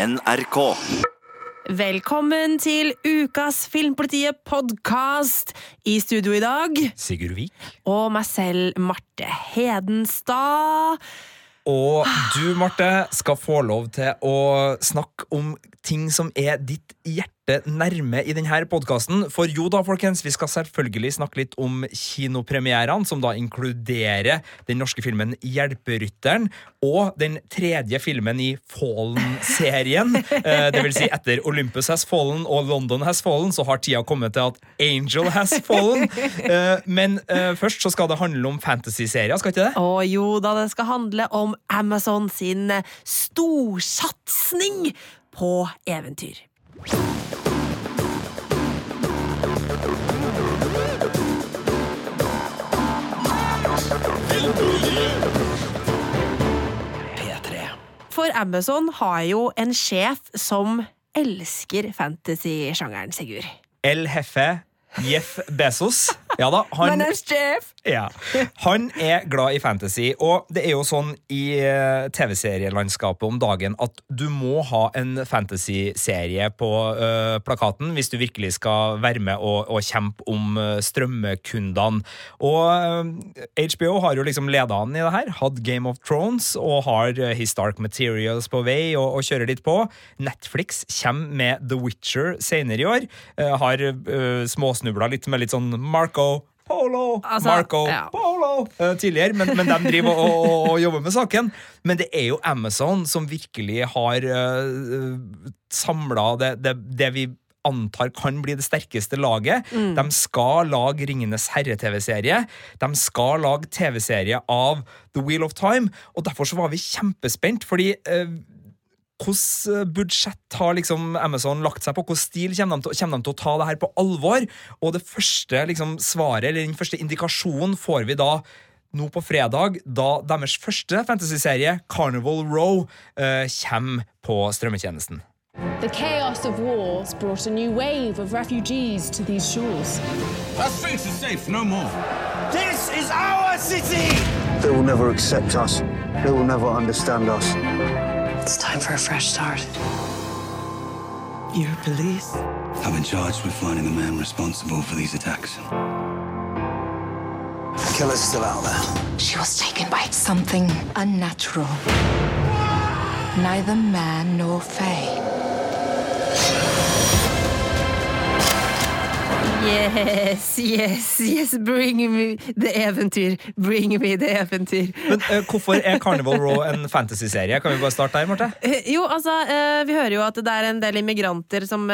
NRK. Velkommen til Ukas Filmpolitiet-podkast. I studio i dag Sigurd Vik. og meg selv, Marte Hedenstad. Og du, Marte, skal få lov til å snakke om ting som er ditt hjerte nærme i denne podkasten. For jo da, folkens, vi skal selvfølgelig snakke litt om kinopremierene, som da inkluderer den norske filmen Hjelperytteren og den tredje filmen i Fallen-serien. Eh, det vil si, etter Olympus Has Fallen og London Has Fallen, så har tida kommet til at Angel Has Fallen. Eh, Men eh, først så skal det handle om fantasy-serier, skal ikke det? Å jo da, det skal handle om Amazon sin storsatsing på eventyr. For Amazon har jo en sjef som elsker fantasy-sjangeren, Sigurd. El Jeff Bezos. Ja da, han Jeff! Ja. Han er glad i fantasy, og det er jo sånn i eh, TV-serielandskapet om dagen at du må ha en fantasy-serie på eh, plakaten hvis du virkelig skal være med og, og kjempe om eh, strømmekundene. Og eh, HBO har jo liksom leda an i det her, hatt Game of Thrones og har His Dark Materials på vei og, og kjører litt på. Netflix kommer med The Witcher senere i år. Eh, har uh, småsnubla litt med litt sånn Marco Polo, Altså, Marco ja. Polo eh, tidligere, men, men de driver og, og, og jobber med saken. Men det er jo Amazon som virkelig har uh, samla det, det, det vi antar kan bli det sterkeste laget. De skal lage Ringenes herre-TV-serie. De skal lage TV-serie av The Wheel of Time, og derfor så var vi kjempespent, fordi uh, Hvilket budsjett har liksom Amazon lagt seg på? Hvilken stil kommer de, til, kommer de til å ta det her på alvor? Og det første liksom, svaret, eller den første indikasjonen, får vi da nå på fredag, da deres første fantasyserie, Carnival Row, eh, kommer på strømmetjenesten. The chaos of wars brought a new wave of refugees to these shores. Our streets are safe, no more. This is our city! They will never accept us. They will never understand us. It's time for a fresh start. You're police? I've been charged with finding the man responsible for these attacks. The killer's still out there. She was taken by something unnatural. Neither man nor fae. Yes, yes, yes, bring me the eventyr. Bring me the eventyr. Men uh, hvorfor er Carnival Row en fantasyserie? Kan vi bare starte der, Marte? Eh, Jo, altså, uh, vi hører jo at det er en del immigranter som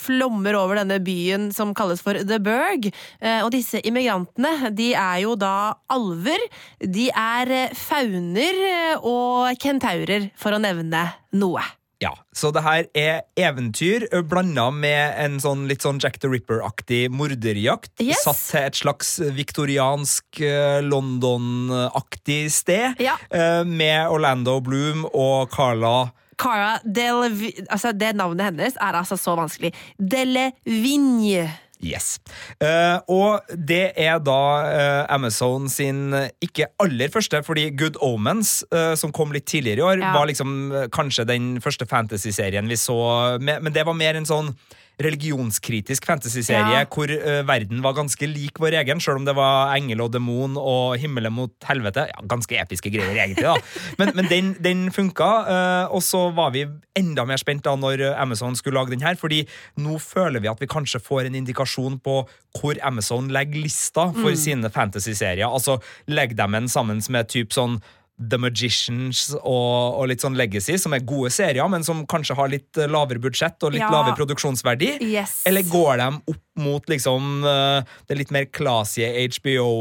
flommer over denne byen som kalles for The Burg. Eh, og disse immigrantene, de er jo da alver. De er fauner og kentaurer, for å nevne noe. Ja, så det her er eventyr blanda med en sånn litt sånn Jack the Ripper-aktig morderjakt. Yes. Satt til et slags viktoriansk London-aktig sted. Ja. Med Orlando Bloom og Carla Cara Delevi... Altså, det navnet hennes er altså så vanskelig. Delevigne. Yes. Uh, og det er da uh, Amazon sin eh, ikke aller første, fordi Good Omens, uh, som kom litt tidligere i år, Ja. var liksom kanskje den første fantasy-serien vi så, med, men det var mer en sånn religionskritisk fantasyserie Ja. hvor uh, verden var ganske lik vår egen, selv om det var engel og demon og himmelen mot helvete. Ja, Ganske episke greier, egentlig. da Men, men den, den funka, Uh, og så var vi enda mer spent da når Amazon skulle lage den her, fordi nå føler vi at vi kanskje får en indikasjon på hvor Amazon legger lista for sine fantasyserier. Altså, legger dem en sammen med typ sånn The Magicians og, og litt sånn Legacy, som er gode serier, men som kanskje har litt eh, lavere budsjett og litt Ja. lavere produksjonsverdi? Yes. Eller går de opp mot liksom eh, det litt mer classy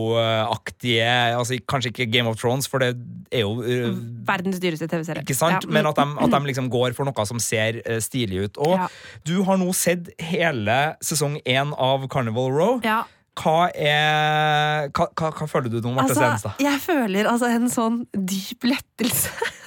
HBO-aktige altså Kanskje ikke Game of Thrones, for det er jo eh, Verdens dyreste TV-serie. ikke sant? Ja. Men at de, at de liksom går for noe som ser stilig ut. Og Ja. du har nå sett hele sesong én av Carnival Row. Ja. Hva er Hva, hva, hva føler du nå, Marte Altså, Stenstad? jeg føler altså en sånn dyp lettelse.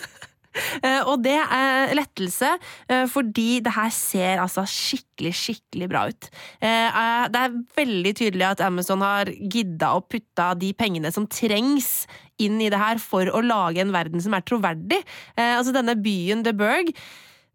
Eh, og det er lettelse eh, fordi det her ser altså skikkelig, skikkelig bra ut. Eh, det er veldig tydelig at Amazon har gidda å putta de pengene som trengs inn i det her for å lage en verden som er troverdig. Altså denne byen The Burg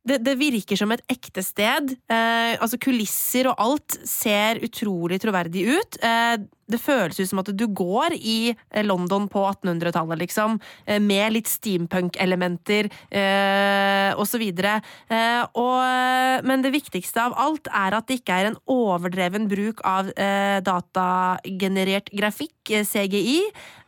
det, det virker som et ekte sted. Eh, altså Kulisser og alt ser utrolig troverdig ut. Eh, det føles ut som at du går i eh, London på 1800-tallet, liksom. Eh, med litt steampunk-elementer eh, så videre. Eh, men det viktigste av alt er at det ikke er en overdreven bruk av eh, datagenerert grafikk, eh, CGI.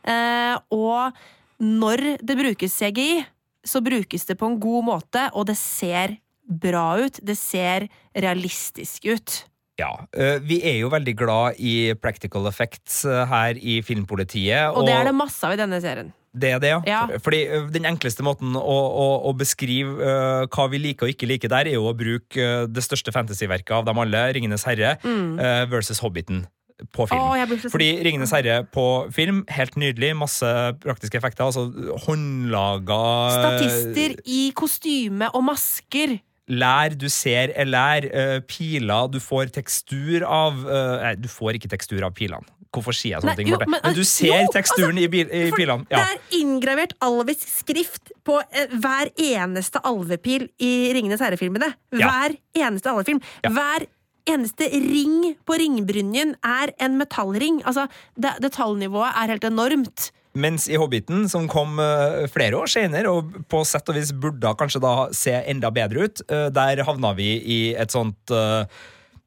Eh, og når det brukes CGI, så brukes det på en god måte, og det ser bra ut. Det ser realistisk ut. Ja, eh, Vi er jo veldig glad i practical effects eh, her i Filmpolitiet. Og det er det masse av i denne serien. Det er det, ja. Ja. Fordi Den enkleste måten å, å, å beskrive uh, hva vi liker og ikke liker der, er jo å bruke det største fantasyverket av dem alle, Ringenes herre, ø, versus Hobbiten på film. Å, jeg blir så Fordi Ringenes herre på film, helt nydelig, masse praktiske effekter. Altså håndlaga Statister i kostyme og masker. Lær du ser er lær. eh, piler du får tekstur av eh, Nei, du får ikke tekstur av pilene. Hvorfor sier jeg sånne Nei, ting? jo, men, men, du altså, ser jo, teksturen i, bil, i pilene. pilene. Det er inngravert alvisk skrift på eh, hver eneste alvepil i Ringenes herre-filmene. Ja. Hver eneste alvefilm. Ja. Hver eneste ring på ringbrynjen er en metallring. Altså, det, detaljnivået er helt enormt. Mens i Hobbiten, som kom eh, flere år senere, og på sett og vis burde kanskje da se enda bedre ut, eh, der havna vi i et sånt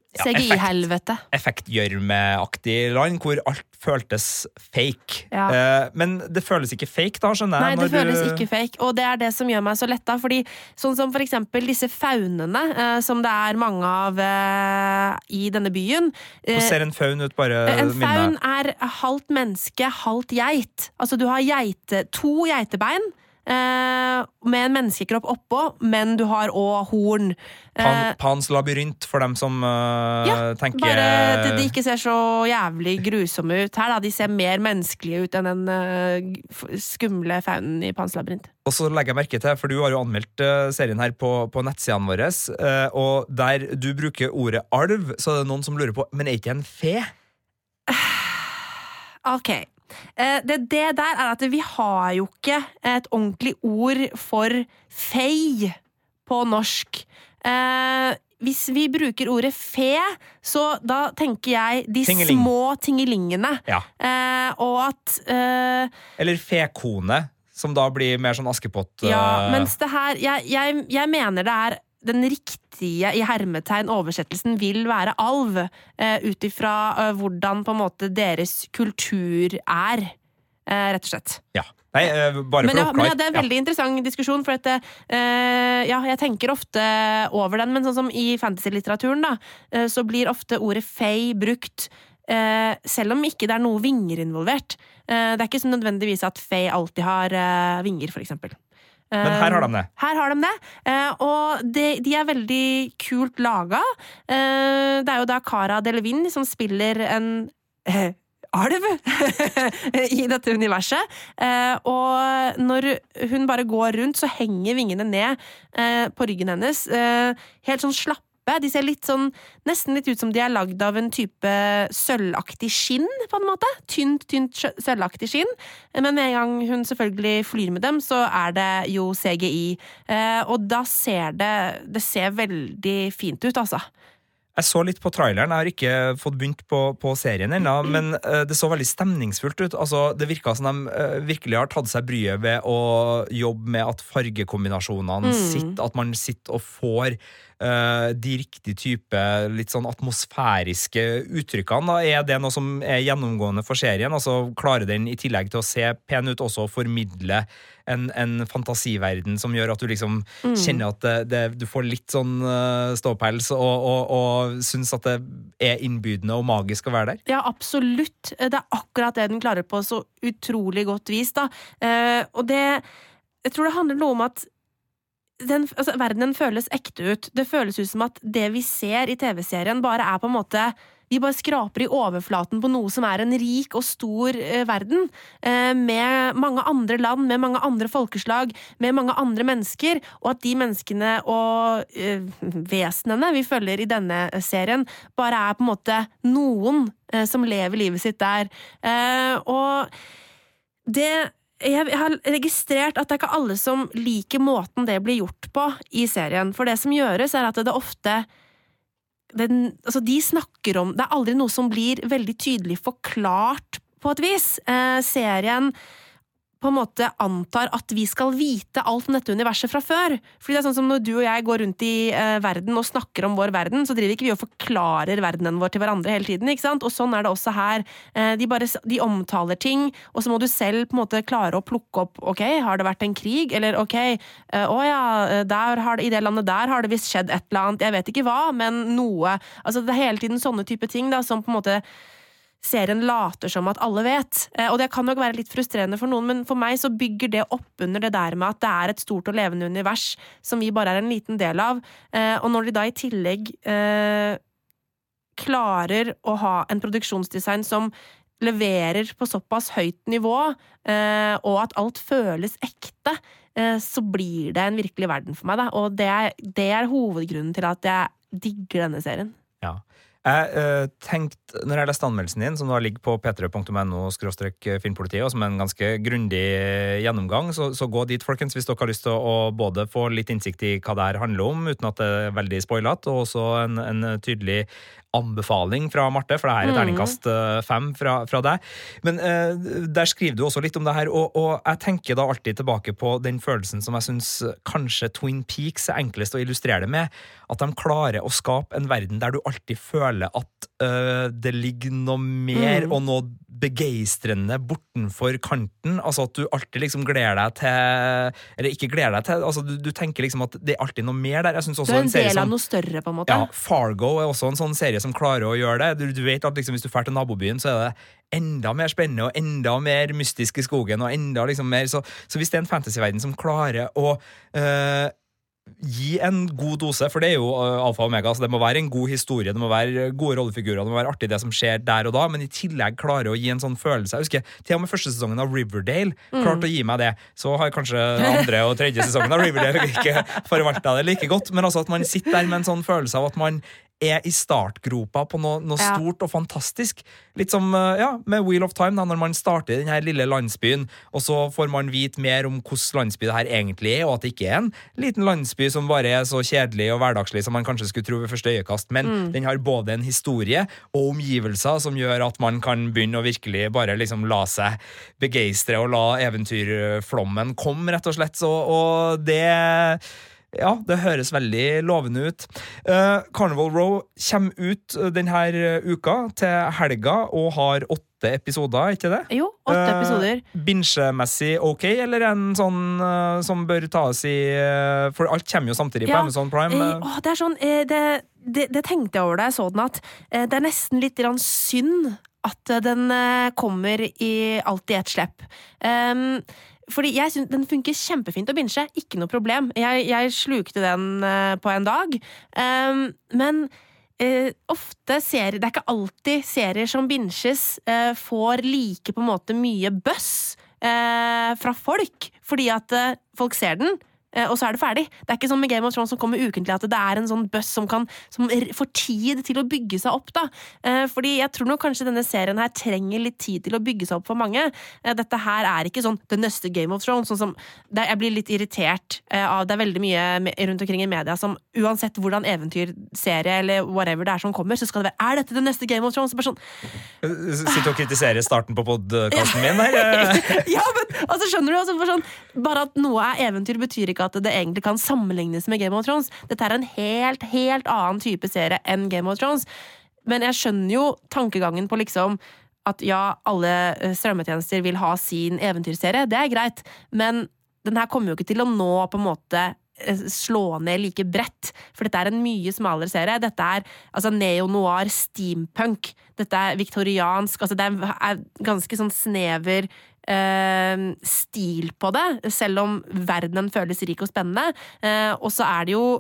uh, ja, effekt, CGI-helvete. effektgjørmeaktig land hvor alt føltes fake. Ja. Eh, men det føles ikke fake, da, skjønner Nei, det føles du- ikke fake, og det er det som gjør meg så letta. Fordi sånn som for eksempel disse faunene, eh, som det er mange av eh, i denne byen. eh, Hvordan ser en faun ut, bare En minn faun er halvt menneske, halvt geit. Altså, du har geite, to geitebein eh, med en menneskekropp oppå, men du har òg horn. Eh, Pan, Pans labyrint, for dem som eh, ja, tenker bare at de ikke ser så jævlig grusomme ut her. Da. De ser mer menneskelige ut enn den eh, skumle faunen i Pans labyrint. Og så legger jeg merke til, for du har jo anmeldt eh, serien her på, på nettsidene våre, eh, og der du bruker ordet alv, så er det noen som lurer på Men er ikke en fe? Ok. Eh, Det, det der er at vi har jo ikke et ordentlig ord for fei på norsk. Eh, hvis vi bruker ordet fe, så da tenker jeg de Tingeling. små tingelingene. Ja. Eh, og at eh, Eller fekone, som da blir mer sånn Askepott Ja, eh, mens det her jeg, jeg, jeg mener det er den riktige i hermetegn oversettelsen vil være alv, eh, ut ifra eh, hvordan på en måte deres kultur er, eh, rett og slett. Ja. Nei, Men ja, men ja, det er en veldig interessant diskusjon, for at, eh, ja, jeg tenker ofte over den, men sånn som i fantasy-litteraturen, da, eh, så blir ofte ordet fei brukt eh, selv om ikke det er noe vinger involvert. Det er ikke så nødvendigvis at fei alltid har vinger, for eksempel. Men her har de det. Her har de det, eh, og de, de er veldig kult laga. Eh, det er jo da Cara Delevin som spiller en eh, alv i dette universet. Eh, og når hun bare går rundt, så henger vingene ned eh, på ryggen hennes. Eh, helt sånn slappe. De ser litt sånn, nesten litt ut som de er lagd av en type sølvaktig skinn, på en måte. Tynt, tynt sølvaktig skinn. Men med en gang hun selvfølgelig flyr med dem, så er det jo CGI. Eh, og da ser det Det ser veldig fint ut, altså. Jeg så litt på traileren, jeg har ikke fått begynt på, på serien ennå, men eh, det så veldig stemningsfullt ut. Altså, det virka som de eh, virkelig har tatt seg bryet ved å jobbe med at fargekombinasjonene sitter, at man sitter og får de riktige type litt sånn atmosfæriske uttrykkene. Da. Er det noe som er gjennomgående for serien? Altså, klarer den i tillegg til å se pen ut, også å formidle en, en fantasiverden som gjør at du liksom kjenner at det, det, du får litt sånn uh, ståpels og, og, og syns at det er innbydende og magisk å være der? Ja, absolutt. Det er akkurat det den klarer på så utrolig godt vis, da. Eh, og det Jeg tror det handler noe om at den, altså, verdenen føles ekte ut. Det føles ut som at det vi ser i TV-serien, bare er på en måte Vi bare skraper i overflaten på noe som er en rik og stor eh, verden. Eh, med mange andre land, med mange andre folkeslag, med mange andre mennesker. Og at de menneskene og eh, vesenene vi følger i denne serien, bare er på en måte noen eh, som lever livet sitt der. Eh, og det jeg har registrert at det er ikke alle som liker måten det blir gjort på i serien. For det som gjøres, er at det ofte den, altså De snakker om Det er aldri noe som blir veldig tydelig forklart, på et vis. Eh, serien på en måte antar at vi skal vite alt om dette universet fra før. Fordi det er sånn som Når du og jeg går rundt i uh, verden og snakker om vår verden, så driver ikke vi og forklarer verdenen vår til hverandre hele tiden. ikke sant? Og sånn er det også her. Uh, de, bare, de omtaler ting, og så må du selv på en måte klare å plukke opp ok, har det vært en krig, eller ok, uh, å ja, der har det, i det landet der har det visst skjedd et eller annet, jeg vet ikke hva, men noe. Altså Det er hele tiden sånne type ting da, som på en måte serien later som at alle vet. Eh, og det kan nok være litt frustrerende for noen, men for meg så bygger det opp under det der med at det er et stort og levende univers som vi bare er en liten del av. Eh, og når de da i tillegg eh, klarer å ha en produksjonsdesign som leverer på såpass høyt nivå, og at alt føles ekte, så blir det en virkelig verden for meg. Da. Og det er, det er hovedgrunnen til at jeg digger denne serien. Jeg uh, tenkte, når jeg leste anmeldelsen din, som da ligger på p3.no filmpolitiet, og som er en ganske grundig gjennomgang, så, så, gå dit, folkens, hvis dere har lyst til å, å både få litt innsikt i hva det her handler om, uten at det er veldig spoilete, og også en, en tydelig anbefaling fra Marte, for det her er et mm. terningkast uh, fem fra, fra, deg. Men uh, der skriver du også litt om det her, og, og, jeg tenker da alltid tilbake på den følelsen som jeg syns kanskje Twin Peaks er enklest å illustrere det med, at de klarer å skape en verden der du alltid føler at uh, det ligger noe mer mm. og noe begeistrende bortenfor kanten. Altså at du alltid liksom gleder deg til Eller ikke gleder deg til, altså du, du tenker liksom at det er alltid noe mer der. Jeg synes også du er en, en del av noe større, på en måte. Ja, Fargo er også en sånn serie som klarer å gjøre det. Du, du vet at liksom, hvis du drar til nabobyen, så er det enda mer spennende og enda mer mystisk i skogen. og enda liksom mer, Så, så hvis det er en fantasyverden som klarer å øh, gi en god dose, for det er jo uh, alfa og omega. så Det må være en god historie, det må være gode rollefigurer, det må være artig det som skjer der og da, men i tillegg klare å gi en sånn følelse. Jeg husker Til og med første sesongen av Riverdale mm. klarte å gi meg det. Så har kanskje andre og tredje sesongen av Riverdale ikke forvalta det like godt, men altså at man sitter der med en sånn følelse av at man er i startgropa på noe, noe ja. stort og fantastisk. Litt som eh, ja, med Wheel of Time, da, når man starter i denne lille landsbyen, og så får man vite mer om hvordan landsby det her egentlig er, og at det ikke er en liten landsby som bare er så kjedelig og hverdagslig som man kanskje skulle tro ved første øyekast, men mm. den har både en historie og omgivelser som gjør at man kan begynne å virkelig bare liksom la seg begeistre og la eventyrflommen komme, rett og slett. Så, og det ja, det høres veldig lovende ut. Uh, Carnival Row kommer ut eh, denne uka til helga og har åtte episoder, ikke det? Jo, åtte uh, episoder. Binsjemessig ok, eller en sånn uh, som bør tas i For alt kommer jo samtidig på. Amazon Prime. Åh, det er sånn, det, det, det, tenkte jeg over da jeg så den, at det er nesten litt synd at den kommer i, alt i ett slipp. Um, fordi jeg synes Den funker kjempefint å binche, ikke noe problem. Jeg, jeg slukte den uh, på en dag. Um, men uh, ofte serier Det er ikke alltid serier som binches, uh, får like på en måte mye buzz fra folk, fordi at folk ser den. Eh, og så er det ferdig. Det er ikke sånn med Game of Thrones som kommer ukentlig, at det er en sånn buss som, kan, som får tid til å bygge seg opp. da. Eh, fordi jeg tror nok kanskje denne serien her trenger litt tid til å bygge seg opp for mange. Eh, dette her er ikke sånn det neste Game of Thrones. sånn som, Jeg blir litt irritert av Det er veldig mye rundt omkring i media som uansett hvordan eventyrserie eller whatever det er som kommer, så skal det være Er dette det neste Game of Thrones? Bare sånn Sitter og kritiserer starten på podkasten min her? ja, men altså, skjønner du? Altså, bare, sånn, bare at noe er eventyr, betyr ikke ikke at det egentlig kan sammenlignes med Game of Thrones. Dette er en helt, helt annen type serie enn Game of Thrones. Men jeg skjønner jo tankegangen på liksom at ja, alle eh, strømmetjenester vil ha sin eventyrserie. Det er greit, men den her kommer jo ikke til å nå på en måte eh, slå ned like bredt, for dette er en mye smalere serie. Dette er altså neo-noir steampunk. Dette er viktoriansk. altså Det er ganske sånn snever stil på det, selv om verdenen føles rik og spennende. Eh, og så er det jo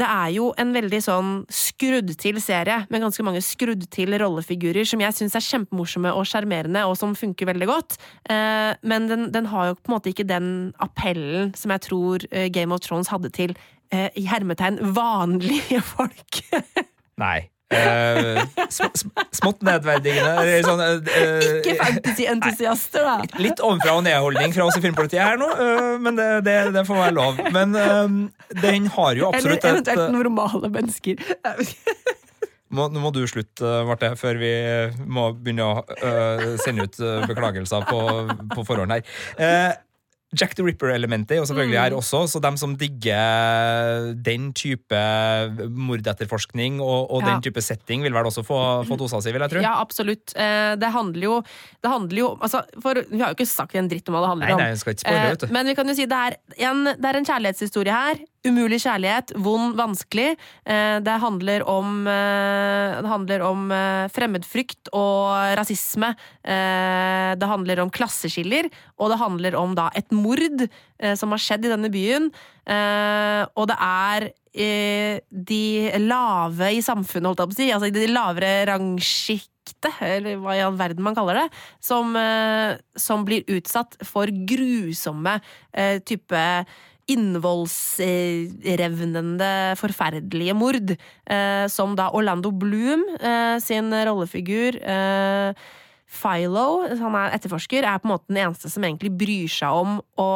det er jo en veldig sånn skrudd til serie, med ganske mange skrudd til rollefigurer som jeg syns er kjempemorsomme og sjarmerende, og som funker veldig godt. Eh, men den, den, har jo på en måte ikke den appellen som jeg tror eh, Game of Thrones hadde til eh, i hermetegn vanlige folk. Nei. Eh, sm sm smått nedverdigende. eller Sånn, uh, Ikke fantasy-entusiaster, da. Litt ovenfra og ned-holdning fra oss i Filmpolitiet her nå, uh, men det, det, det får være lov. Men den har jo Eller absolutt et eventuelt øh, normale mennesker. må, Nå må du slutte, Marte, før vi må begynne å sende ut beklagelser på, på forhånd her. Jack the Ripper-elementet er jo selvfølgelig Mm. her også, så dem som digger den type mordetterforskning og, og Ja. den type setting, vil vel også få, få dosa si, vil jeg tro. Ja, absolutt. Eh, Det handler jo, det handler jo altså, for, Vi har jo ikke sagt en dritt om hva det handler Nei, om. nei, jeg skal ikke spoile, Eh, vet du. Men vi kan jo si det er en, det er en kjærlighetshistorie her. Umulig kjærlighet, vond, vanskelig. Eh, Det handler om, eh, det handler om eh, fremmedfrykt og rasisme. Det handler om klasseskiller, og det handler om da et mord som har skjedd i denne byen. Og det er de lave i samfunnet, holdt jeg på å si, altså de lavere rangsjiktet, eller hva i all verden man kaller det, som, som blir utsatt for grusomme eh, type innvoldsrevnende, forferdelige mord, eh, som da Orlando Bloom eh, sin rollefigur eh, Philo, han er etterforsker, er på en måte den eneste som egentlig bryr seg om å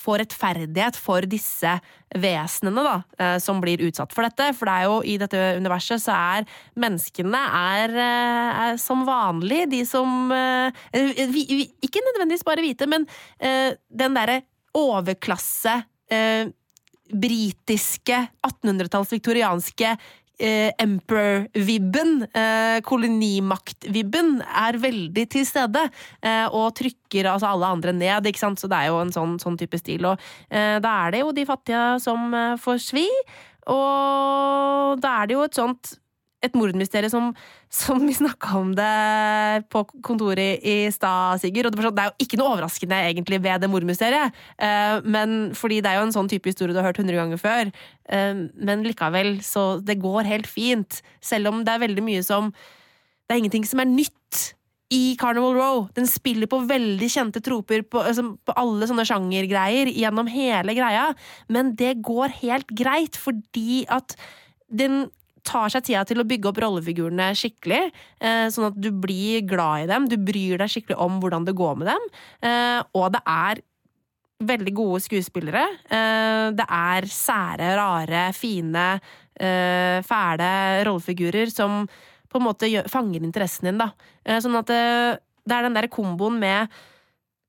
få rettferdighet for disse vesenene da, som blir utsatt for dette. For det er jo i dette universet så er menneskene er, er som vanlig de som Ikke nødvendigvis bare hvite, men den derre overklasse eh, britiske 1800-talls viktorianske eh, emperor-vibben, eh, kolonimakt-vibben, er veldig til stede. Eh, og trykker altså alle andre ned, ikke sant. Så det er jo en sånn, sånn type stil. Og eh, da er det jo de fattige som eh, får svi. Og da er det jo et sånt et mordmysterium som, som vi snakka om det på kontoret i stad, Sigurd. Og det, sånn, er jo ikke noe overraskende egentlig ved det mordmysteriet. Eh, men fordi det er jo en sånn type historie du har hørt hundre ganger før. Eh, men likevel, så det går helt fint. Selv om det er veldig mye som Det er ingenting som er nytt i Carnival Row. Den spiller på veldig kjente troper på, altså, på alle sånne sjangergreier gjennom hele greia, men det går helt greit fordi at den tar seg tida til å bygge opp rollefigurene skikkelig, eh, sånn at du blir glad i dem, du bryr deg skikkelig om hvordan det går med dem, eh, og det er veldig gode skuespillere. Eh, det er sære, rare, fine, fæle rollefigurer som på en måte fanger interessen din, da. Sånn at det er den der komboen med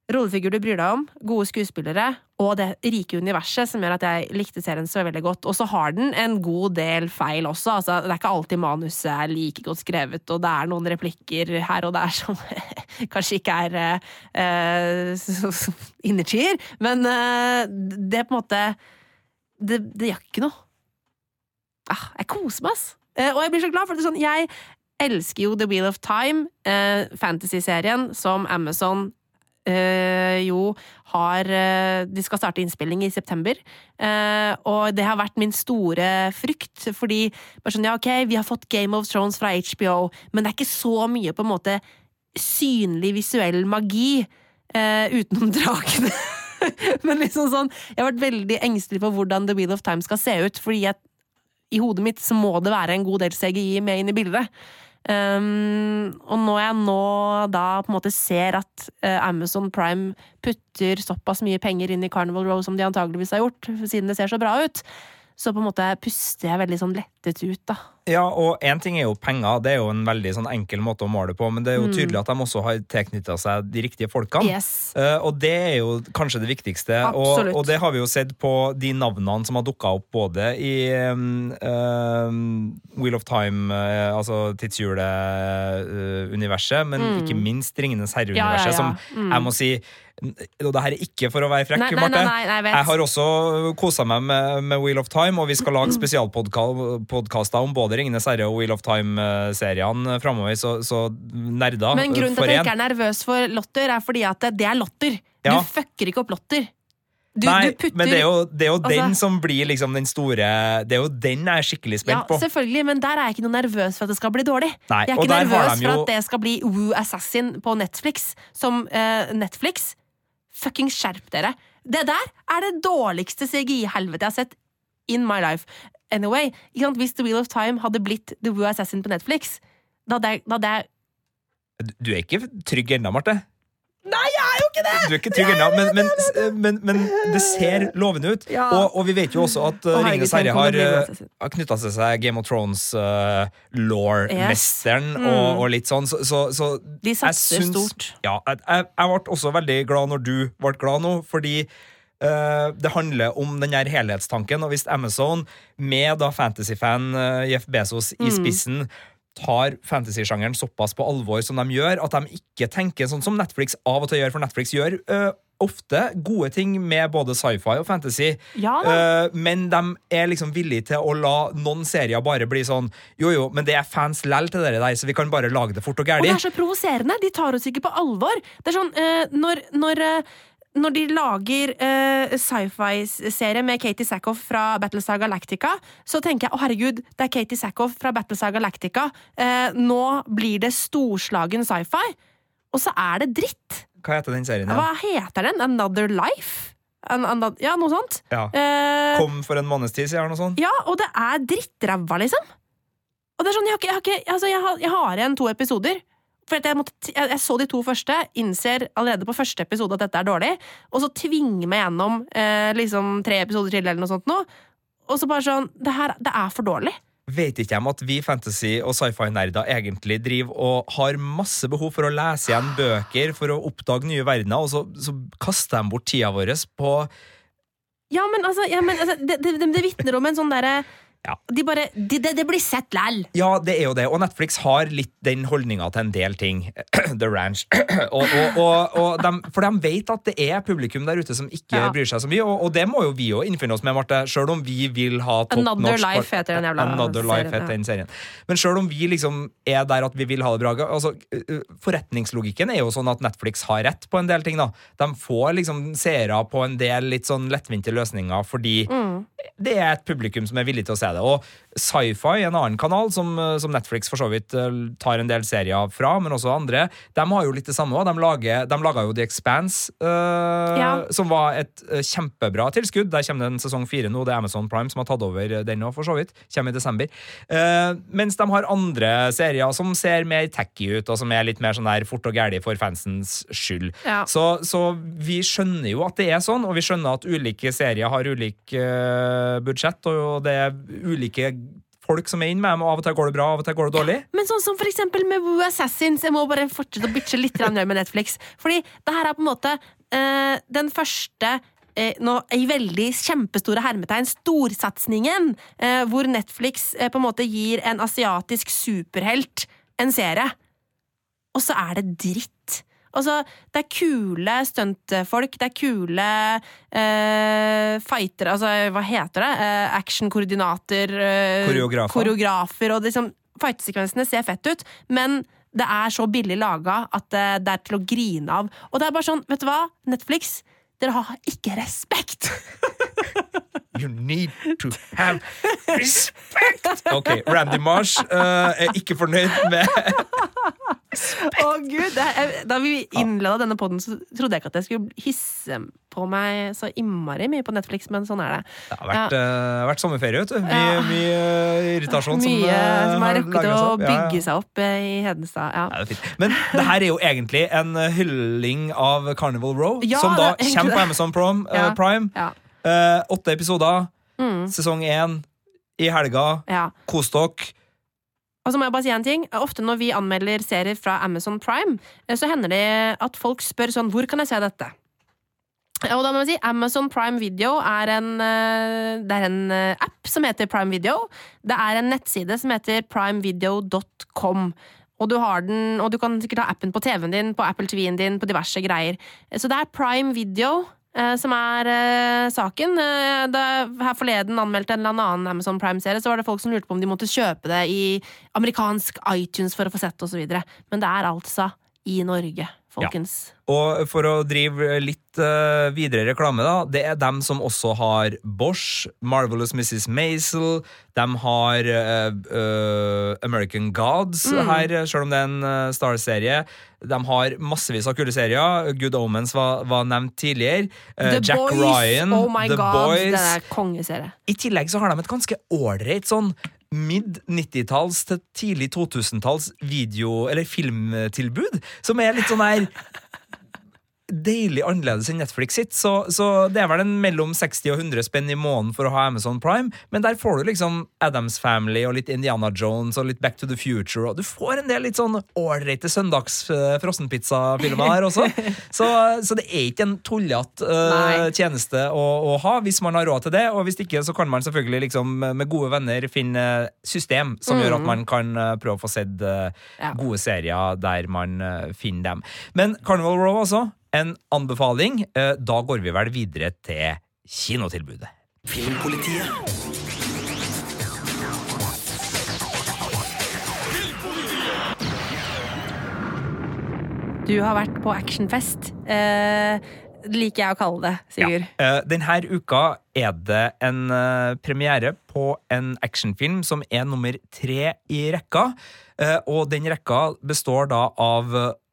rollefigurer du bryr deg om, gode skuespillere og det rike universet som gjør at jeg likte serien så veldig godt. Og så har den en god del feil også. Altså, det er ikke alltid manuset er like godt skrevet, og det er noen replikker her og der som kanskje ikke er uh, innertier, men uh, det er på en måte Det, det gjør ikke noe. Ah, jeg koser meg, ass. Uh, og jeg blir så glad, for det sånn, jeg elsker jo The Wheel of Time, uh, fantasy-serien som Amazon jo har eh, De skal starte innspilling i september. Eh, og det har vært min store frykt, fordi bare sånn, ja, ok, vi har fått Game of Thrones fra HBO, men det er ikke så mye på en måte synlig visuell magi eh, utenom drakene. men liksom sånn Jeg har vært veldig engstelig for hvordan The Wheel of Time skal se ut, fordi jeg, i hodet mitt så må det være en god del CGI med inn i bildet. Um, og når jeg nå da på en måte ser at uh, Amazon Prime putter såpass mye penger inn i Carnival Row som de antageligvis har gjort, siden det ser så bra ut, så på en måte puster jeg veldig sånn lettet ut, da. Ja, og én ting er jo penger, det er jo en veldig sånn enkel måte å måle på, men det er jo tydelig at de også har tilknytta seg de riktige folkene. Mm. Yes. Uh, og det er jo kanskje det viktigste, og, og det har vi jo sett på de navnene som har dukka opp både i um, um, Wheel of Time, uh, altså tidshjulet-universet, men ikke minst Ringenes herre-universet, Mm. Ja, ja, ja. som jeg må si og det her er ikke for å være frekk, Nei, nei, Marte. nei, jeg jeg har også kosa meg med, med Wheel of Time, og vi skal lage spesialpodkaster om både Ringenes herre og Wheel of Time-seriene framover, så, så nerder Men grunnen til at jeg ikke er nervøs for Lotter, er fordi at det er Lotter. Ja. Du fucker ikke opp Lotter. Du, Nei, du putter men det er jo, det er jo altså- den som blir liksom den store Det er jo den jeg er skikkelig Ja, spent på. selvfølgelig, men der er jeg ikke noe nervøs for at det skal bli dårlig. Nei, jeg er ikke nervøs jo- for at det skal bli Woo Assassin på Netflix. Som eh, Netflix. Fuckings skjerp dere! Det der er det dårligste CGI-helvete jeg har sett in my life. anyway. Hvis The Wheel of Time hadde blitt The Woo Assassin på Netflix, da hadde jeg Du er ikke trygg ennå, Marte. Nei, jeg er jo ikke det! Du er ikke trygg ennå, men, men, men, men det ser lovende ut. Ja. Og, og vi vet jo også at uh, og herregud, Ringenes herre har, uh, har knytta til seg Game of Thrones uh, law-mesteren Mm. og, og litt sånn, så, så, så De satser syns- stort. Ja, jeg, jeg, jeg ble også veldig glad når du ble glad nå, fordi Uh, det handler om den her helhetstanken, og hvis Amazon, med da fantasyfan uh, Jeff Bezos Mm. i spissen, tar fantasy-sjangeren såpass på alvor som de gjør, at de ikke tenker sånn som Netflix av og til gjør, for Netflix gjør eh, ofte gode ting med både sci-fi og fantasy, Ja. Eh, men de er liksom villige til å la noen serier bare bli sånn Jo, jo, men det er fans lell til dere der, så vi kan bare lage det fort og Og det er så provoserende. De tar oss ikke på alvor. Det er sånn, eh, når, når, eh, når de lager uh, sci-fi-serie med Katie Sackhoff fra Battlestar Galactica, så tenker jeg å herregud, det er Katie Sackhoff fra Battlestar Galactica. Uh, nå blir det storslagen sci-fi. Og så er det dritt! Hva heter den serien? Hva heter den? Another Life? An, ano- ja, noe sånt. Ja. Uh, Kom for en måneds tid siden, noe sånt. ja, og det er drittræva, liksom. Og det er sånn, jeg har, ikke, jeg har, ikke, altså jeg har, jeg har igjen to episoder. For jeg, måtte, jeg, jeg så de to første, innser allerede på første episode at dette er dårlig, og så tvinger meg gjennom eh, liksom tre episoder til, eller noe sånt nå. Og så bare sånn Det her det er for dårlig. Vet ikke jeg om at vi fantasy- og sci-fi-nerder egentlig driver og har masse behov for å lese igjen bøker for å oppdage nye verdener, og så, så kaster de bort tida vår på Ja, men altså, ja, men, altså det, det, det, det vitner om en sånn derre Ja. De bare de, det, det blir sett læll. Ja, det er jo det, og Netflix har litt den holdninga til en del ting. The Ranch. og, og, og, dem- for de vet at det er publikum der ute som ikke Ja. bryr seg så mye, og, det må jo vi òg innfinne oss med, Marte, sjøl om vi vil ha topp Another norsk Life heter den jævla Another Life serien, heter serien. Men sjøl om vi liksom er der at vi vil ha det bra altså, uh, uh, Forretningslogikken er jo sånn at Netflix har rett på en del ting. da De får liksom seere på en del litt sånn lettvinte løsninger fordi Mm. det er et publikum som er villig til å se det. Og Sci-Fi, en annen kanal som, uh, som Netflix for så vidt uh, tar en del serier fra, men også andre, de har jo litt det samme òg. De, lager- de laga jo The Expanse, uh, Ja. som var et kjempebra tilskudd. Der kommer det en sesong fire nå. Det er Amazon Prime som har tatt over den nå, for så vidt. Kommer i desember. Uh, mens de har andre serier som ser mer tacky ut, og som er litt mer sånn der fort og gæli for fansens skyld. Ja. Så, så vi skjønner jo at det er sånn, og vi skjønner at ulike serier har ulik uh, budsjett, og det er ulike folk som er inne med dem, og av og til går det bra, av og til går det dårlig. Men sånn som for eksempel med Woo Assassins Jeg må bare fortsette å bitche litt med Netflix. Fordi det her er på en måte eh, Den første eh, nå, I veldig kjempestore hermetegn Storsatsningen eh, Hvor Netflix eh, på en måte gir en asiatisk superhelt En serie. Og så er det dritt Altså, det er kule stuntfolk, det er kule eh, fightere, altså hva heter det? Eh, Actionkoordinater, eh, Koreografer. koreografer, og liksom, Fightesekvensene ser fett ut, men det er så billig laga at det er til å grine av. Og det er bare sånn, vet du hva, Netflix, dere har ikke respekt! You need to have respect! Ok, Randy Marsh uh, er ikke fornøyd med Å gud, det er, Da vi innleda denne poden, trodde jeg ikke at jeg skulle hisse på meg så innmari mye på Netflix, men sånn er det. Det har vært, eh, vært sommerferie, vet du. Mye, Ja. mye irritasjon irritasjon som, Mye eh, som har rukket å opp. Ja, ja. bygge seg opp eh, i Hedenstad. Ja. Ja, det. Men det her er jo egentlig en hylling av Carnival Row, Ja, som da er kommer på. Amazon Prom, Ja. Prime. Ja. Åtte episoder, Mm, sesong én, i helga. ja. Kos dere. Og så må jeg bare si en ting. Ofte når vi anmelder serier fra Amazon Prime, eh, så hender det at folk spør sånn Hvor kan jeg se dette? Og da må jeg si Amazon Prime Video er en, eh, det er en eh, app som heter Prime Video. Det er en nettside som heter primevideo.com. Og du, har den, og du kan sikkert ha appen på TV-en din, på Apple TV-en din, på diverse greier. Så det er Prime Video eh, som er eh, saken. Eh, da her forleden anmeldte en eller annen Amazon Prime-serie, så var det folk som lurte på om de måtte kjøpe det i amerikansk iTunes for å få sett det, osv. Men det er altså i Norge folkens. Og for å drive litt uh, videre reklame, da. Det er dem som også har Bosch, Marvelous Mrs. Maisel. De har uh, uh, American Gods her, selv om det er en Star-serie. De har massevis av kule serier. Good Omens var, var nevnt tidligere. Jack Boys. Ryan, oh The god, Boys. I tillegg så har de et ganske ålreit sånn mid 90-talls til tidlig 2000-talls video- eller filmtilbud, som er litt sånn her Deilig annerledes enn Netflix sitt, så, så det er vel en mellom 60 og 100 spenn i måneden for å ha Amazon Prime, men der får du liksom Adams Family og litt Indiana Jones og litt Back to the Future, og du får en del litt sånn ålreite søndags eh, frossenpizza-filmer der også. Så, så det er ikke en tullete uh, tjeneste å, å ha hvis man har råd til det, og hvis ikke så kan man selvfølgelig liksom med gode venner finne system som gjør at man kan eh, prøve å få sett uh, Ja. gode serier der man uh, finner dem. Men Carnival Row også, en anbefaling. Eh, Da går vi vel videre til kinotilbudet. Filmpolitiet. Du har vært på actionfest. Eh, liker jeg å kalle det, Sigurd. Ja. Eh, Denne uka er det en eh, premiere på en actionfilm som er nummer tre i rekka. Eh, og den rekka består da av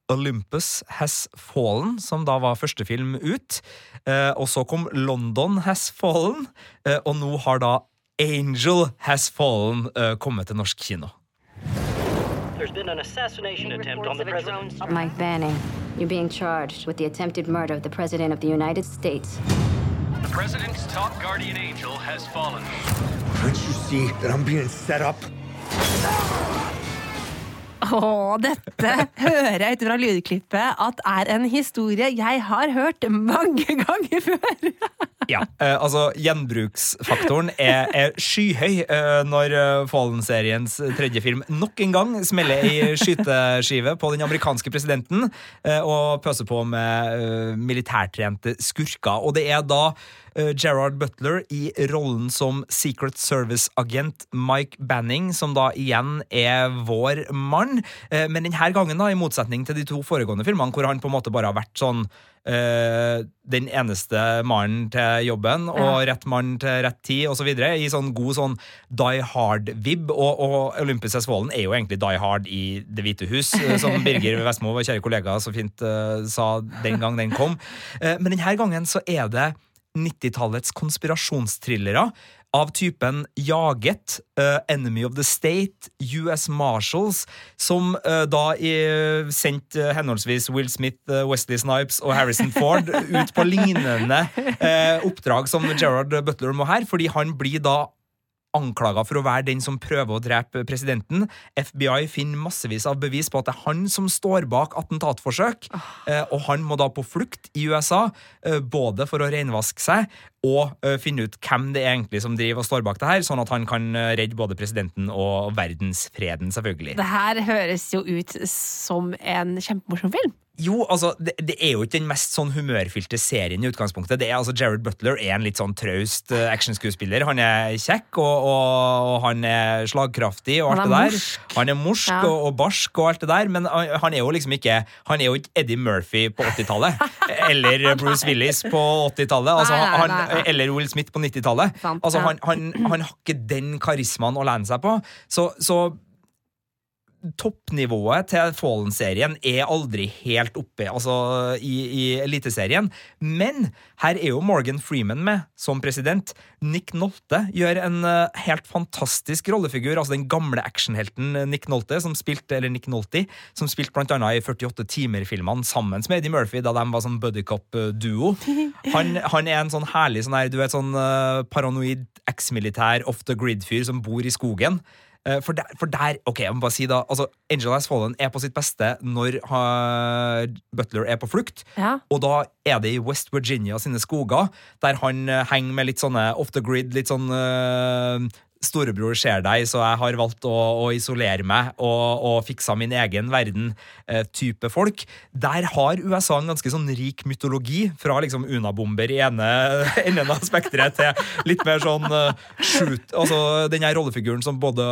Olympus Has Fallen, som da var første film ut. Eh, og så kom London Has Fallen, eh, og nå har da Angel Has Fallen eh, kommet til norsk kino. There's been an assassination attempt on the president. Mike Banning, you're being charged with the attempted murder of the President of the United States. The president's top guardian angel has fallen. Can't you see that I'm being set up? Å, dette hører jeg ut fra lydklippet at er en historie jeg har hørt mange ganger før. Ja, eh, altså Gjenbruksfaktoren er, er skyhøy eh, når eh, Fallen-seriens tredje film nok en gang smeller ei skyteskive på den amerikanske presidenten og pøser på med militærtrente skurker. Og det er da Gerard Butler i rollen som Secret Service-agent Mike Banning, som da igjen er vår mann. Men denne gangen, da, i motsetning til de to foregående filmene, hvor han på en måte bare har vært sånn eh, den eneste mannen til jobben og rett mann til rett tid osv. I sånn god sånn Die Hard-vib. Og, og Olympus S. Wallen er jo egentlig Die Hard i Det hvite hus, eh, som Birger Vestmo, vår kjære kollega, så fint eh, sa den gang den kom. Eh, men denne gangen så er det 90-tallets konspirasjonstrillere av typen Jaget, uh, Enemy of the State, US Marshals, som uh, da uh, sendte eh, henholdsvis Will Smith, Wesley Snipes og Harrison Ford ut på lignende oppdrag som Gerard Butler må her, fordi han blir da anklaga for å være den som prøver å drepe presidenten. FBI finner massevis av bevis på at det er han som står bak attentatforsøk, Oh. og han må da på flukt i USA, eh, både for å renvaske seg og eh, finne ut hvem det er egentlig som driver og står bak det her, sånn at han kan redde både presidenten og verdensfreden, selvfølgelig. Det her høres jo ut som en kjempemorsom film. Jo, altså, det, det er jo ikke den mest sånn humørfylte serien i utgangspunktet. Det er altså Jared Butler er en litt sånn traust uh, actionskuespiller. Han er kjekk, og, og, og han er slagkraftig og alt det er der. morsk. Han er morsk Ja. og, og barsk og alt det der, men han han er jo liksom ikke Han er jo ikke Eddie Murphy på 80-tallet. eller Bruce Willis på 80-tallet. Altså, han-. Eller Will Smith på 90-tallet. Altså, han, han, han har ikke den karismaen å lene seg på. Så, så toppnivået til Fallen-serien er aldri helt oppe altså, i, i Eliteserien. Men her er jo Morgan Freeman med som president. Nick Nolte gjør en eh, helt fantastisk rollefigur. Altså den gamle actionhelten eh, Nick Nolte, som spilte, eller Nick Nolte, som spilte blant annet i 48 timer-filmene sammen med Eddie Murphy da de var sånn buddycop-duo. Han, han er en sånn herlig sånn her, du vet, sånn eh, paranoid eks-militær off the grid-fyr som bor i skogen. Eh, For der, for der, ok, jeg må bare si da altså, Angel Has Fallen er på sitt beste når uh, Butler er på flukt. Ja. Og da er det i West Virginia sine skoger, der han uh, henger med litt sånne off the grid, litt sånn eh, storebror ser deg, så jeg har valgt å, å isolere meg og, og fiksa min egen verden-type folk. Der har USA en ganske sånn rik mytologi, fra liksom Unabomber i ene enden av spekteret til litt mer sånn uh, shoot Altså den her rollefiguren som både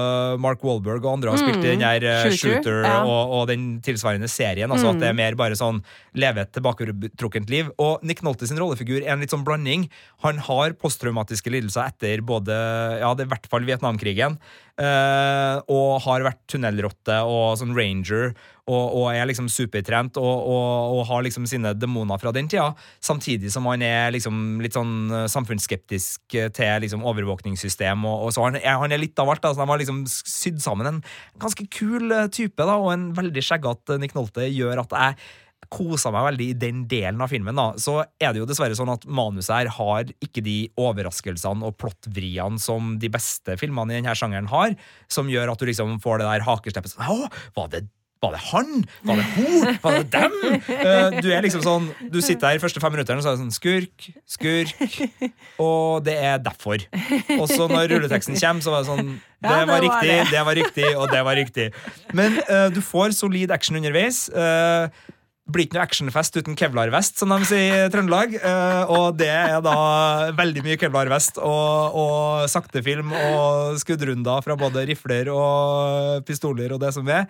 Mark Wahlberg og andre har spilt i den her eh, Mm. Shooter, ja. og, og den tilsvarende serien. Altså At det er mer bare sånn leve et tilbaketrukkent liv. Og Nick Nolte sin rollefigur er en litt sånn blanding. Han har posttraumatiske lidelser etter både Ja, det er i hvert fall Vietnamkrigen. Uh, og har vært tunnelrotte og sånn ranger. Og, og er liksom supertrent og, og, og har liksom sine demoner fra den tida. Samtidig som han er liksom litt sånn eh, samfunnsskeptisk eh, til liksom overvåkningssystem. Og, så han han er litt av alt. Da, så de har liksom sydd sammen en ganske kul type, da, og en veldig skjeggete Nick Nolte gjør at jeg kosa meg veldig i den delen av filmen. da, Så er det jo dessverre sånn at manuset her har ikke de overraskelsene og plottvriene som de beste filmene i denne sjangeren har, som gjør at du liksom får det der hakesleppet sånn Å, var det var det han? Var det hun? Var det dem? Eh, du er liksom sånn Du sitter der de første fem minuttene og så er det sånn Skurk, skurk. Og det er derfor. Og så når rulleteksten kommer, så var det sånn Det Ja, det var var riktig, det. det var riktig, og det var riktig. Men uh, du får solid action underveis. Uh, blir ikke noe actionfest uten kevlarvest, som de sier i Trøndelag. Eh, og det er da veldig mye kevlarvest og, og saktefilm og skuddrunder fra både rifler og pistoler og det som er.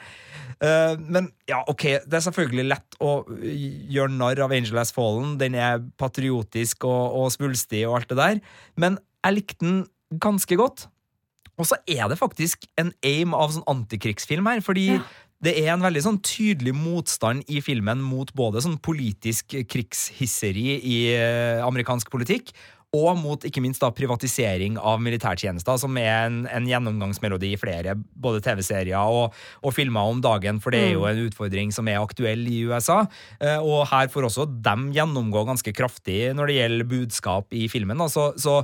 Eh, men ja, ok, det er selvfølgelig lett å gjøre narr av Angel Has Fallen. Den er patriotisk og, og svulstig og alt det der. Men jeg likte den ganske godt. Og så er det faktisk en aim av sånn antikrigsfilm her, fordi det er en veldig sånn tydelig motstand i filmen mot både sånn politisk krigshisseri i eh, amerikansk politikk, og mot ikke minst da privatisering av militærtjenester, som er en, en gjennomgangsmelodi i flere både TV-serier og, og filmer om dagen, for det er jo en utfordring som er aktuell i USA. Eh, og her får også dem gjennomgå ganske kraftig når det gjelder budskap i filmen. Så, så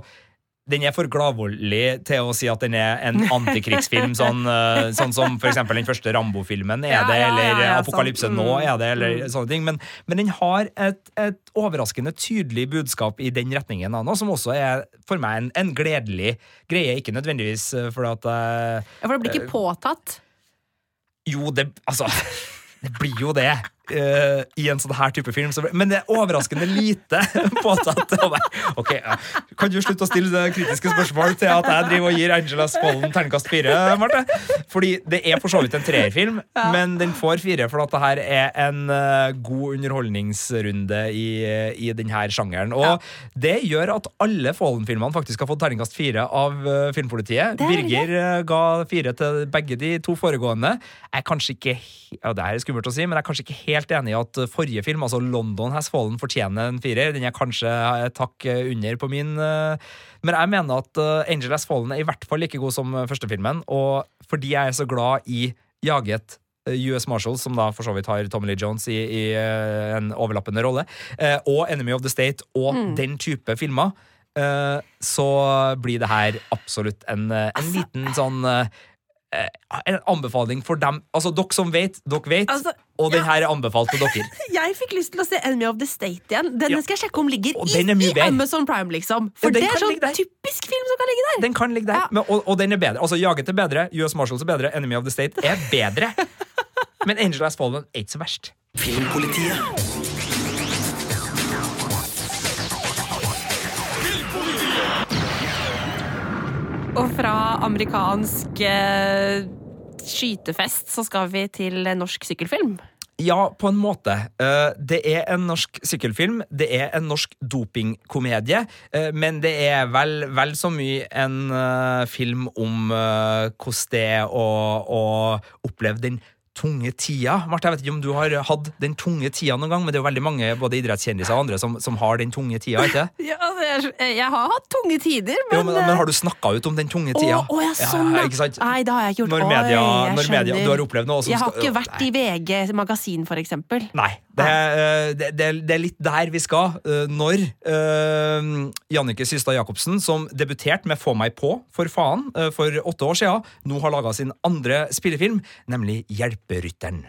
den er for gladvoldelig til å si at den er en antikrigsfilm, sånn, eh, sånn som eksempel den første Rambo-filmen er det, eller Apokalypse nå Mm. er det, eller sånne ting. Men, men den har et, et overraskende tydelig budskap i den retningen, da, som også er for meg en, en gledelig greie. Ikke nødvendigvis eh, fordi at eh, Ja, for det blir ikke påtatt. Jo, det Altså, det blir jo det. Eh, I en sånn her type film. Så, men det er overraskende lite påtatt. Ok, ja. Kan du slutte å stille det kritiske spørsmål til at jeg driver og gir Angela Follen terningkast fire, Marte? Fordi det er for så vidt en treerfilm, men den får fire for at det her er en uh, god underholdningsrunde i, i denne sjangeren. Og det gjør at alle Follen-filmene faktisk har fått terningkast fire av uh, Filmpolitiet. Er Birger ga fire til begge de to foregående. Jeg er kanskje ikke ja, det er skummelt å si, men jeg er kanskje ikke helt enig i at forrige film, altså London Has Fallen, fortjener en firer. Den er kanskje et hakk under på min. eh, Men jeg mener at eh, Angel Has Fallen er i hvert fall like god som eh, første filmen, og fordi jeg er så glad i jaget US Marshals, som da for så vidt har Tommy Lee Jones i, i en overlappende rolle, og Enemy of the State og den type filmer, så blir det her absolutt en, en liten sånn En anbefaling for dem. Altså, dere som vet, dere vet. Altså, og den ja. her er anbefalt til dere. Jeg fikk lyst til å se Enemy of the State igjen. Denne Ja. skal jeg sjekke om ligger i, den i. Amazon Prime, liksom. For den det er sånn typisk film som kan ligge der. Den kan ligge der, Ja. men, og, og den er bedre. Altså, Jaget er bedre, US Marshals er bedre, Enemy of the State er bedre. Men Angel Has Fallen er ikke så verst. Filmpolitiet. Og fra amerikansk eh, skytefest så skal vi til norsk sykkelfilm. Ja, på en måte. Eh, Det er en norsk sykkelfilm. Det er en norsk dopingkomedie. eh, Men det er vel, vel så mye en eh, film om hvordan det er å oppleve den tunge tida. Marte, jeg vet ikke om du har hatt den tunge tida noen gang, men det er jo veldig mange både idrettskjendiser og andre som, som har den tunge tida, ikke Ja, er, jeg har hatt tunge tider, men, Jo, men, men har du snakka ut om den tunge tida? Å, å, ja, sånn, ja. ikke sant? Nei, det har jeg ikke gjort. Når Oi, media, jeg når media. Du har opplevd noe som Jeg har ikke vært i VG Magasin, for eksempel. Nei. Det, er- det, det, det er litt der vi skal. eh, Når uh, Jannike Systad Jacobsen, som debuterte med Få meg på, for faen, eh, for åtte år siden, nå har laga sin andre spillefilm, nemlig Hjelperytteren.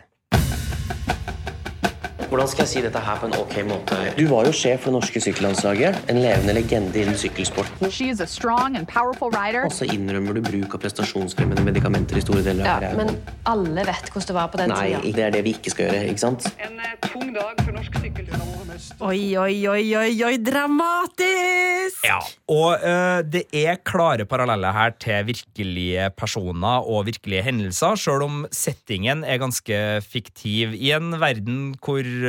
Hvordan skal jeg si dette her på en ok måte? Du var jo sjef for det norske sykkellandslaget. En levende legende innen sykkelsporten. Og så innrømmer du bruk av prestasjonsfremmende medikamenter i store deler av Ja, men alle vet hvordan det var på den Nei, tiden. det er det vi ikke skal gjøre, ikke sant? En tung dag for norsk sykkel. Oi, oi, oi, oi, oi, dramatisk! Ja, og eh, det er klare paralleller her til virkelige personer og virkelige hendelser, sjøl om settingen er ganske fiktiv i en verden hvor eh,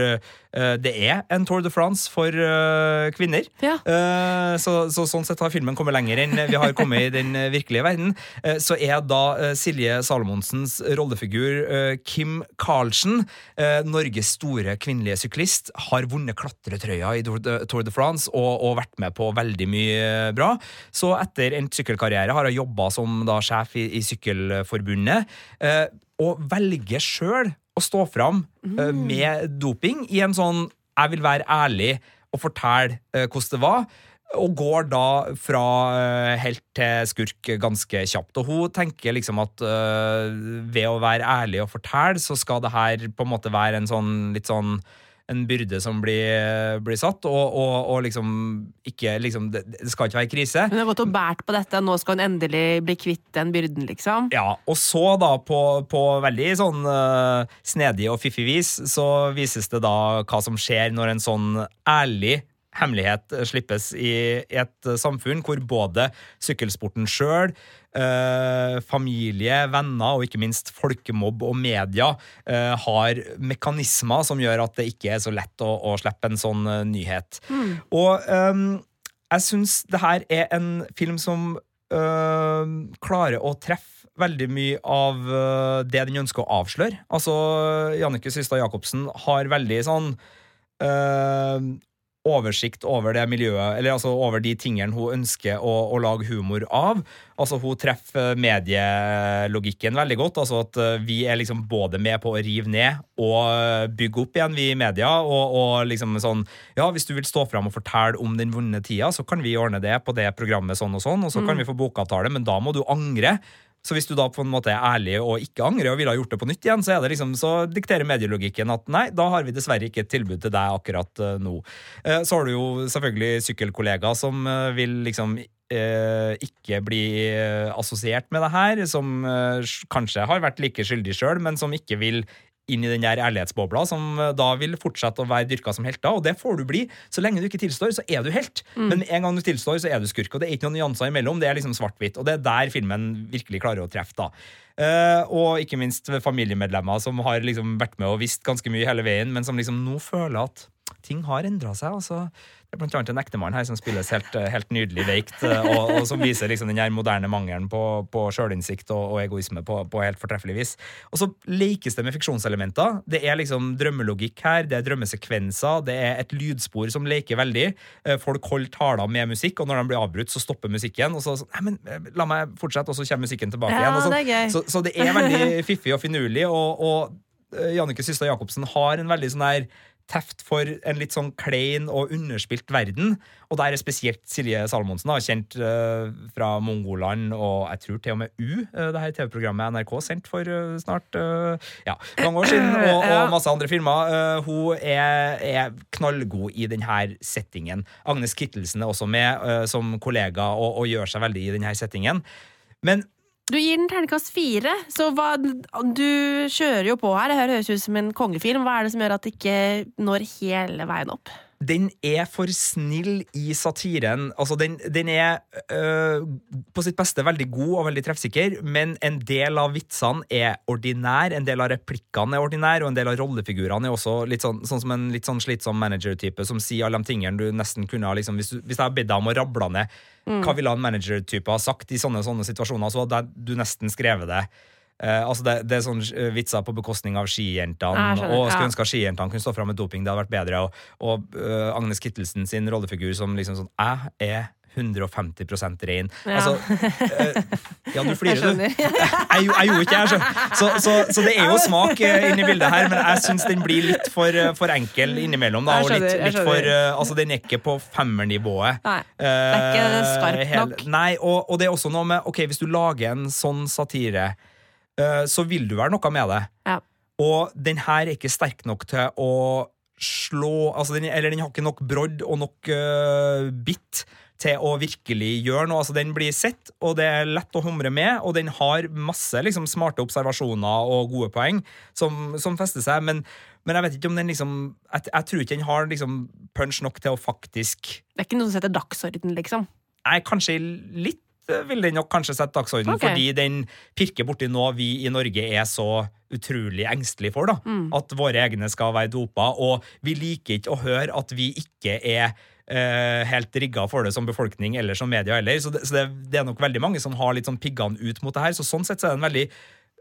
det er en Tour de France for eh, kvinner. Ja. Eh, så, så sånn sett har filmen kommet lenger enn vi har kommet i den eh, virkelige verden. Eh, så er da eh, Silje Salomonsens rollefigur eh, Kim Karlsen, eh, Norges store kvinnelige syklist, har vunnet klatretrøya i Tour de, Tour de France og, og vært med på veldig mye bra. Så etter endt sykkelkarriere har hun jobba som da sjef i, i Sykkelforbundet, eh, og velger sjøl å stå fram uh, med doping i en sånn 'jeg vil være ærlig' og fortelle uh, hvordan det var. Og går da fra uh, helt til skurk ganske kjapt. Og hun tenker liksom at ved å være ærlig og fortelle, så skal det her på en måte være en sånn litt sånn en byrde som blir, blir satt, og, og, og liksom ikke liksom, det, det skal ikke være krise. Hun har gått og båret på dette, nå skal hun endelig bli kvitt den byrden, liksom. Ja, og så da på, på veldig sånn uh, snedig og fiffig vis så vises det da hva som skjer når en sånn ærlig hemmelighet slippes i et samfunn hvor både sykkelsporten sjøl, eh, familie, venner og ikke minst folkemobb og media eh, har mekanismer som gjør at det ikke er så lett å, å slippe en sånn uh, nyhet. Og um, jeg syns det her er en film som øh, klarer å treffe veldig mye av øh, det den ønsker å avsløre. Altså, Jannicke Systad Jacobsen har veldig sånn øh, oversikt over det miljøet, eller altså over de tingene hun ønsker å, å lage humor av. Altså Hun treffer medielogikken veldig godt. altså at øh, Vi er liksom både med på å rive ned og øh, bygge opp igjen, vi i media. Og, og liksom sånn Ja, hvis du vil stå fram og fortelle om den vonde tida, så kan vi ordne det på det programmet sånn og sånn, og så kan Mm. vi få bokavtale, men da må du angre. Så hvis du da på en måte er ærlig og ikke angrer og ville ha gjort det på nytt igjen, så liksom, så dikterer medielogikken at nei, da har vi dessverre ikke et tilbud til deg akkurat eh, nå. Eh, så har du jo selvfølgelig sykkelkollegaer som eh, vil liksom ikke bli eh, assosiert med det her, som kanskje har vært like skyldig sjøl, men som ikke vil inn i den der ærlighetsbobla, som eh, da vil fortsette å være dyrka som helter. Og det får du bli. Så lenge du ikke tilstår, så er du helt. Men en gang du tilstår, så er du skurk. Og det er ikke noen nyanser imellom. Det er liksom svart-hvitt. Og det er der filmen virkelig klarer å treffe, da. Uh, og ikke minst familiemedlemmer som har liksom vært med og visst ganske mye hele veien, men som liksom nå føler at ting har endra seg. Altså, det er blant annet en ektemann her som spilles helt, eh, helt nydelig veikt, eh, og, og som viser liksom den her moderne mangelen på, på sjølinnsikt og, og egoisme på, på helt fortreffelig vis. Og så lekes det med fiksjonselementer. Det er liksom drømmelogikk her, det er drømmesekvenser, det er et lydspor som leker veldig. Eh, Folk holder taler med musikk, og når de blir avbrutt, så stopper musikken. Og så nei, men la meg fortsette, og så kommer musikken tilbake Ja, igjen. Det. Så, så det er veldig fiffig og finurlig, og, og Jannike Systad Jacobsen har en veldig sånn her teft for en litt sånn klein og underspilt verden. Og der er spesielt Silje Salomonsen, da, kjent uh, fra Mongoland og jeg tror til og med U, uh, det her TV-programmet NRK sendt for uh, snart ja, mange år siden, og, og masse andre filmer. Hun er, er knallgod i denne settingen. Agnes Kittelsen er også med som kollega og, og gjør seg veldig i denne settingen. Men Du gir den terningkast fire, så hva, du kjører jo på her. Det høres ut som en kongefilm. Hva er det som gjør at det ikke når hele veien opp? Den er for snill i satiren. Altså, den, den er øh, på sitt beste veldig god og veldig treffsikker, men en del av vitsene er ordinær, en del av replikkene er ordinær, og en del av rollefigurene er også litt sånn, sånn som en litt sånn slitsom manager-type som sier alle de tingene du nesten kunne ha liksom, hvis, hvis jeg hadde bedt deg om å rable ned hva ville en manager-type ha sagt i sånne, sånne situasjoner, så hadde du nesten skrevet det. Eh, altså det, det er sånn eh, vitser på bekostning av skijentene. Jeg og skulle ja. ønske at skijentene kunne stå fram med doping. Det hadde vært bedre. Og, og uh, Agnes Kittelsen sin rollefigur som liksom sånn Jeg er 150% ren. Ja. Altså, eh, ja, du Jeg flirer, du. skjønner. Jeg, jeg gjorde ikke det. Så, så, så det er jo smak eh, inni bildet her, men jeg syns den blir litt for, for enkel innimellom. Da, Jeg og litt, litt for, eh, altså, den er ikke på femmernivået. Nei, det er ikke skarp hel- nok. Nei, og, og det er også noe med Ok, hvis du lager en sånn satire, så vil du være noe med det. Ja. Og den her er ikke sterk nok til å slå altså den, Eller den har ikke nok brodd og nok uh, bitt til å virkelig gjøre noe. Altså Den blir sett, og det er lett å humre med, og den har masse liksom, smarte observasjoner og gode poeng som, som fester seg, men, men jeg vet ikke om den liksom Jeg, jeg tror ikke den har liksom punch nok til å faktisk Det er ikke noe som setter dagsorden, liksom? Nei, kanskje litt eh, vil den nok kanskje sette dagsorden, okay. fordi den pirker borti noe vi i Norge er så utrolig engstelige for. da, Mm. At våre egne skal være dopa. Og vi liker ikke å høre at vi ikke er eh, helt rigga for det som befolkning eller som media heller. Så, det, så det, det er nok veldig mange som har litt sånn piggene ut mot det her. Så sånn sett så er det en veldig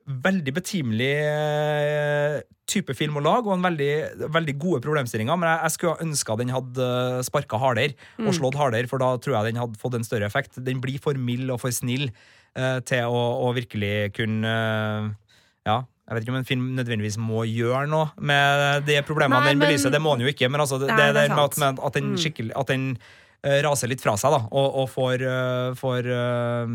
Veldig betimelig eh, type film å lage, og en veldig, veldig gode problemstillinger. Men jeg, jeg skulle ønska den hadde sparka hardere og Mm. slått hardere, for da tror jeg den hadde fått en større effekt. Den blir for mild og for snill eh, til å, å virkelig kunne eh, Ja, jeg vet ikke om en film nødvendigvis må gjøre noe med de problemene Nei, den men- belyser. Det må den jo ikke, men altså, det, Nei, det, det er med at, at den Mm. skikkelig At den eh, raser litt fra seg, da, og, og får, uh, får, eh,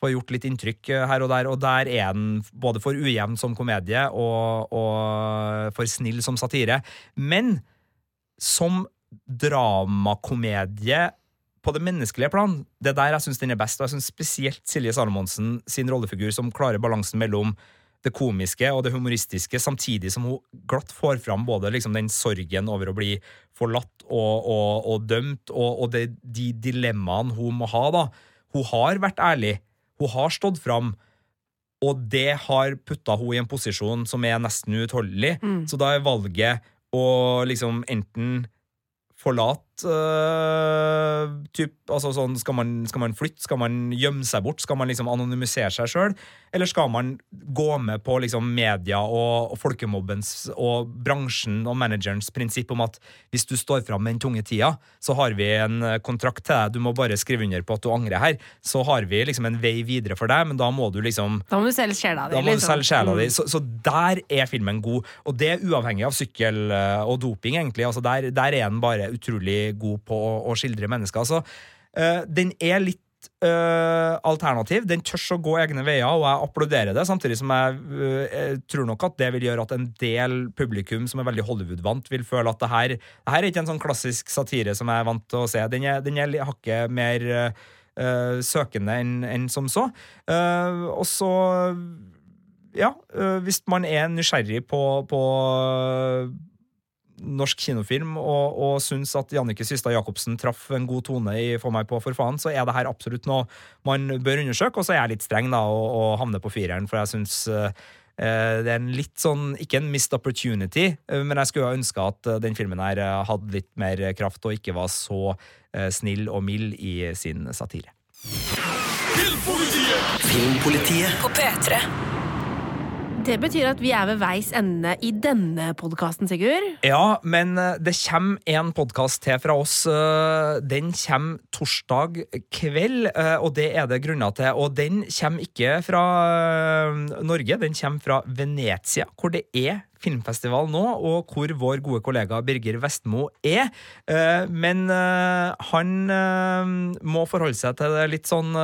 får gjort litt inntrykk eh, her og der. Og der er den både for ujevn som komedie og, og for snill som satire. Men som dramakomedie på det menneskelige plan, det er der jeg syns den er best. Og jeg syns spesielt Silje Salomonsen sin rollefigur som klarer balansen mellom det komiske og det humoristiske, samtidig som hun glatt får fram både liksom den sorgen over å bli forlatt og, og, og dømt, og, og det, de dilemmaene hun må ha. da. Hun har vært ærlig. Hun har stått fram. Og det har putta hun i en posisjon som er nesten uutholdelig. Mm. Så da er valget å liksom enten forlate øh, typ, altså sånn, skal, man, skal man flytte? Skal man gjemme seg bort? Skal man liksom anonymisere seg sjøl? Eller skal man gå med på liksom media og, og folkemobbens og bransjen og managerens prinsipp om at hvis du står fram med den tunge tida, så har vi en kontrakt til deg, du må bare skrive under på at du angrer her. Så har vi liksom en vei videre for deg, men da må du liksom Da må du selge sjela di. liksom. di. Mm. Så, så der er filmen god. Og det er uavhengig av sykkel eh, og doping, egentlig. Altså der, der er den bare utrolig god på å, å skildre mennesker. Så uh, den er litt Uh, alternativ. Den tør å gå egne veier, og jeg applauderer det. Samtidig som jeg, uh, jeg tror nok at det vil gjøre at en del publikum som er veldig Hollywood-vant, vil føle at det her, det her er ikke en sånn klassisk satire som jeg er vant til å se. Den er, den er hakket mer eh, søkende enn en som så. Og så ja, hvis man er nysgjerrig på, på norsk kinofilm og, og syns at Jannicke Systad Jacobsen traff en god tone i Få meg på for faen, så er det her absolutt noe man bør undersøke. Og så er jeg litt streng da og, og havner på fireren, for jeg syns øh, det er en litt sånn, ikke en missed opportunity, uh, men jeg skulle ønske at den filmen her hadde litt mer kraft og ikke var så uh, snill og mild i sin satire. Filmpolitiet! Filmpolitiet. På P3. Det betyr at vi er ved veis ende i denne podkasten, Sigurd. Ja, men eh, det kommer en podkast til fra oss. eh, Den kommer torsdag kveld, eh, og det er det grunner til. Og den kommer ikke fra Norge, den kommer fra Venezia, hvor det er filmfestival nå, og hvor vår gode kollega Birger Vestmo er. Men han må forholde seg til det litt sånn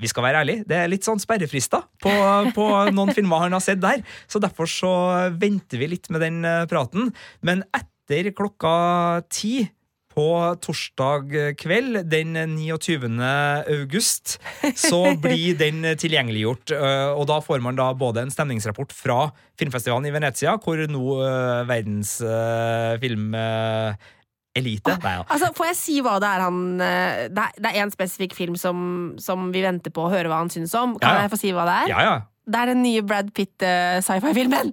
vi skal være ærlige, det er litt sånn sperrefrister på, på noen filmer han har sett der. Så derfor så venter vi litt med den eh, praten. Men etter klokka ti på torsdag kveld, den 29. august, så blir den tilgjengeliggjort. eh, Og da får man da både en stemningsrapport fra filmfestivalen i Venezia, hvor nå eh, verdens eh, filmelite Nei, ja. Altså, Får jeg si hva det er han eh, Det er, en spesifikk film som, som vi venter på å høre hva han syns om. Kan Ja, ja. jeg få si hva det er? Ja, ja. Det er den nye Brad Pitt-sci-fi-filmen!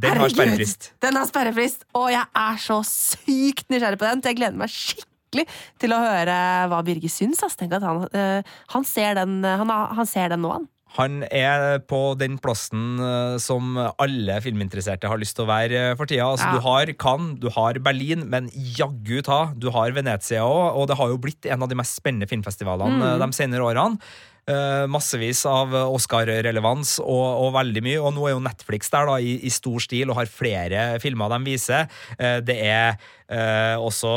Den har sperrefrist. Den har sperrefrist, og jeg er så sykt nysgjerrig på den. Så jeg gleder meg skikkelig til å høre hva Birger syns. Altså. Tenk at han, eh, han, ser den, han, han ser den nå, han. Han er på den plassen eh, som alle filminteresserte har lyst til å være eh, for tida. Altså, Ja. Du har Cannes, du har Berlin, men jaggu ta, du har Venezia òg. Og det har jo blitt en av de mest spennende filmfestivalene Mm. eh, de senere årene. Eh, massevis av Oscar-relevans og, og veldig mye. Og nå er jo Netflix der da i, i stor stil og har flere filmer de viser. Eh, det er eh, også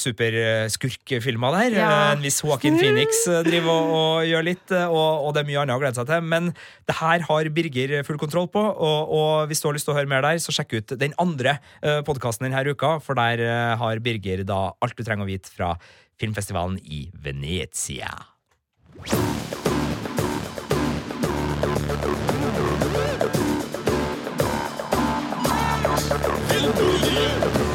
superskurkfilmer der. Ja. Eh, En viss Joaquin Phoenix eh, driver og, og gjør litt, eh, og, og det er mye annet å glede seg til. Men det her har Birger full kontroll på, og, og hvis du har lyst til å høre mer der, så sjekk ut den andre uh, podkasten denne uka, for der eh, har Birger da alt du trenger å vite fra filmfestivalen i Venezia. Into the air.